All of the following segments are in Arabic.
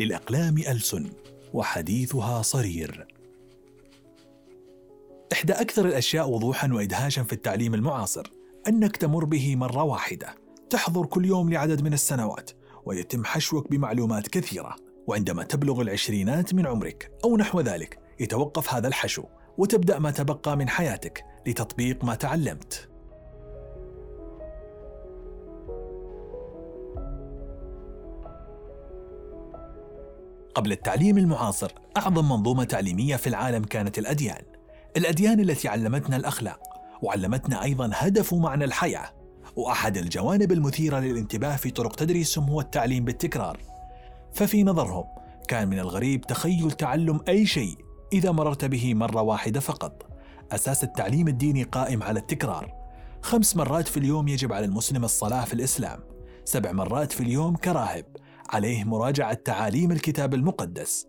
للأقلام ألسن وحديثها صرير. إحدى أكثر الأشياء وضوحا وإدهاشا في التعليم المعاصر أنك تمر به مرة واحدة. تحضر كل يوم لعدد من السنوات ويتم حشوك بمعلومات كثيرة. وعندما تبلغ العشرينات من عمرك أو نحو ذلك يتوقف هذا الحشو وتبدأ ما تبقى من حياتك لتطبيق ما تعلمت. قبل التعليم المعاصر أعظم منظومة تعليمية في العالم كانت الأديان. الأديان التي علمتنا الأخلاق وعلمتنا أيضا هدف ومعنى الحياة. وأحد الجوانب المثيرة للانتباه في طرق تدريسهم هو التعليم بالتكرار. ففي نظرهم كان من الغريب تخيل تعلم أي شيء إذا مررت به مرة واحدة فقط. أساس التعليم الديني قائم على التكرار. خمس مرات في اليوم يجب على المسلم الصلاة في الإسلام. سبع مرات في اليوم كراهب. عليه مراجعة تعاليم الكتاب المقدس.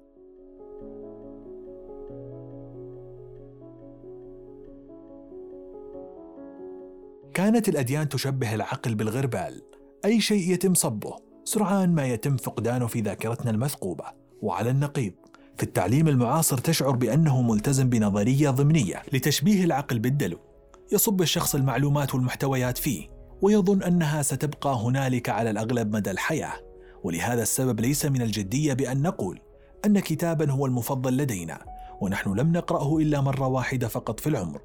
كانت الأديان تشبه العقل بالغربال. أي شيء يتم صبه سرعان ما يتم فقدانه في ذاكرتنا المثقوبة وعلى النقيض. في التعليم المعاصر تشعر بأنه ملتزم بنظرية ضمنية لتشبيه العقل بالدلو. يصب الشخص المعلومات والمحتويات فيه ويظن أنها ستبقى هنالك على الأغلب مدى الحياة. ولهذا السبب ليس من الجدية بأن نقول أن كتابا هو المفضل لدينا ونحن لم نقرأه إلا مرة واحدة فقط في العمر.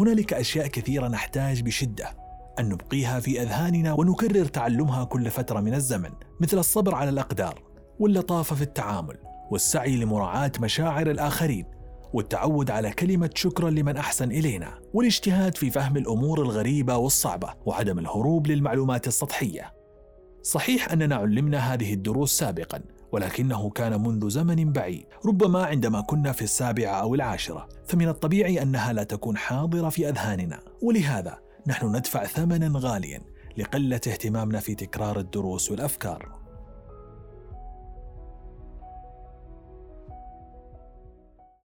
هنالك أشياء كثيرة نحتاج بشدة أن نبقيها في أذهاننا ونكرر تعلمها كل فترة من الزمن مثل الصبر على الأقدار واللطافة في التعامل والسعي لمراعاة مشاعر الآخرين. والتعود على كلمة شكرا لمن أحسن إلينا والاجتهاد في فهم الأمور الغريبة والصعبة وعدم الهروب للمعلومات السطحية. صحيح أننا علمنا هذه الدروس سابقا ولكنه كان منذ زمن بعيد ربما عندما كنا في السابعة أو العاشرة فمن الطبيعي أنها لا تكون حاضرة في أذهاننا. ولهذا نحن ندفع ثمنا غاليا لقلة اهتمامنا في تكرار الدروس والأفكار.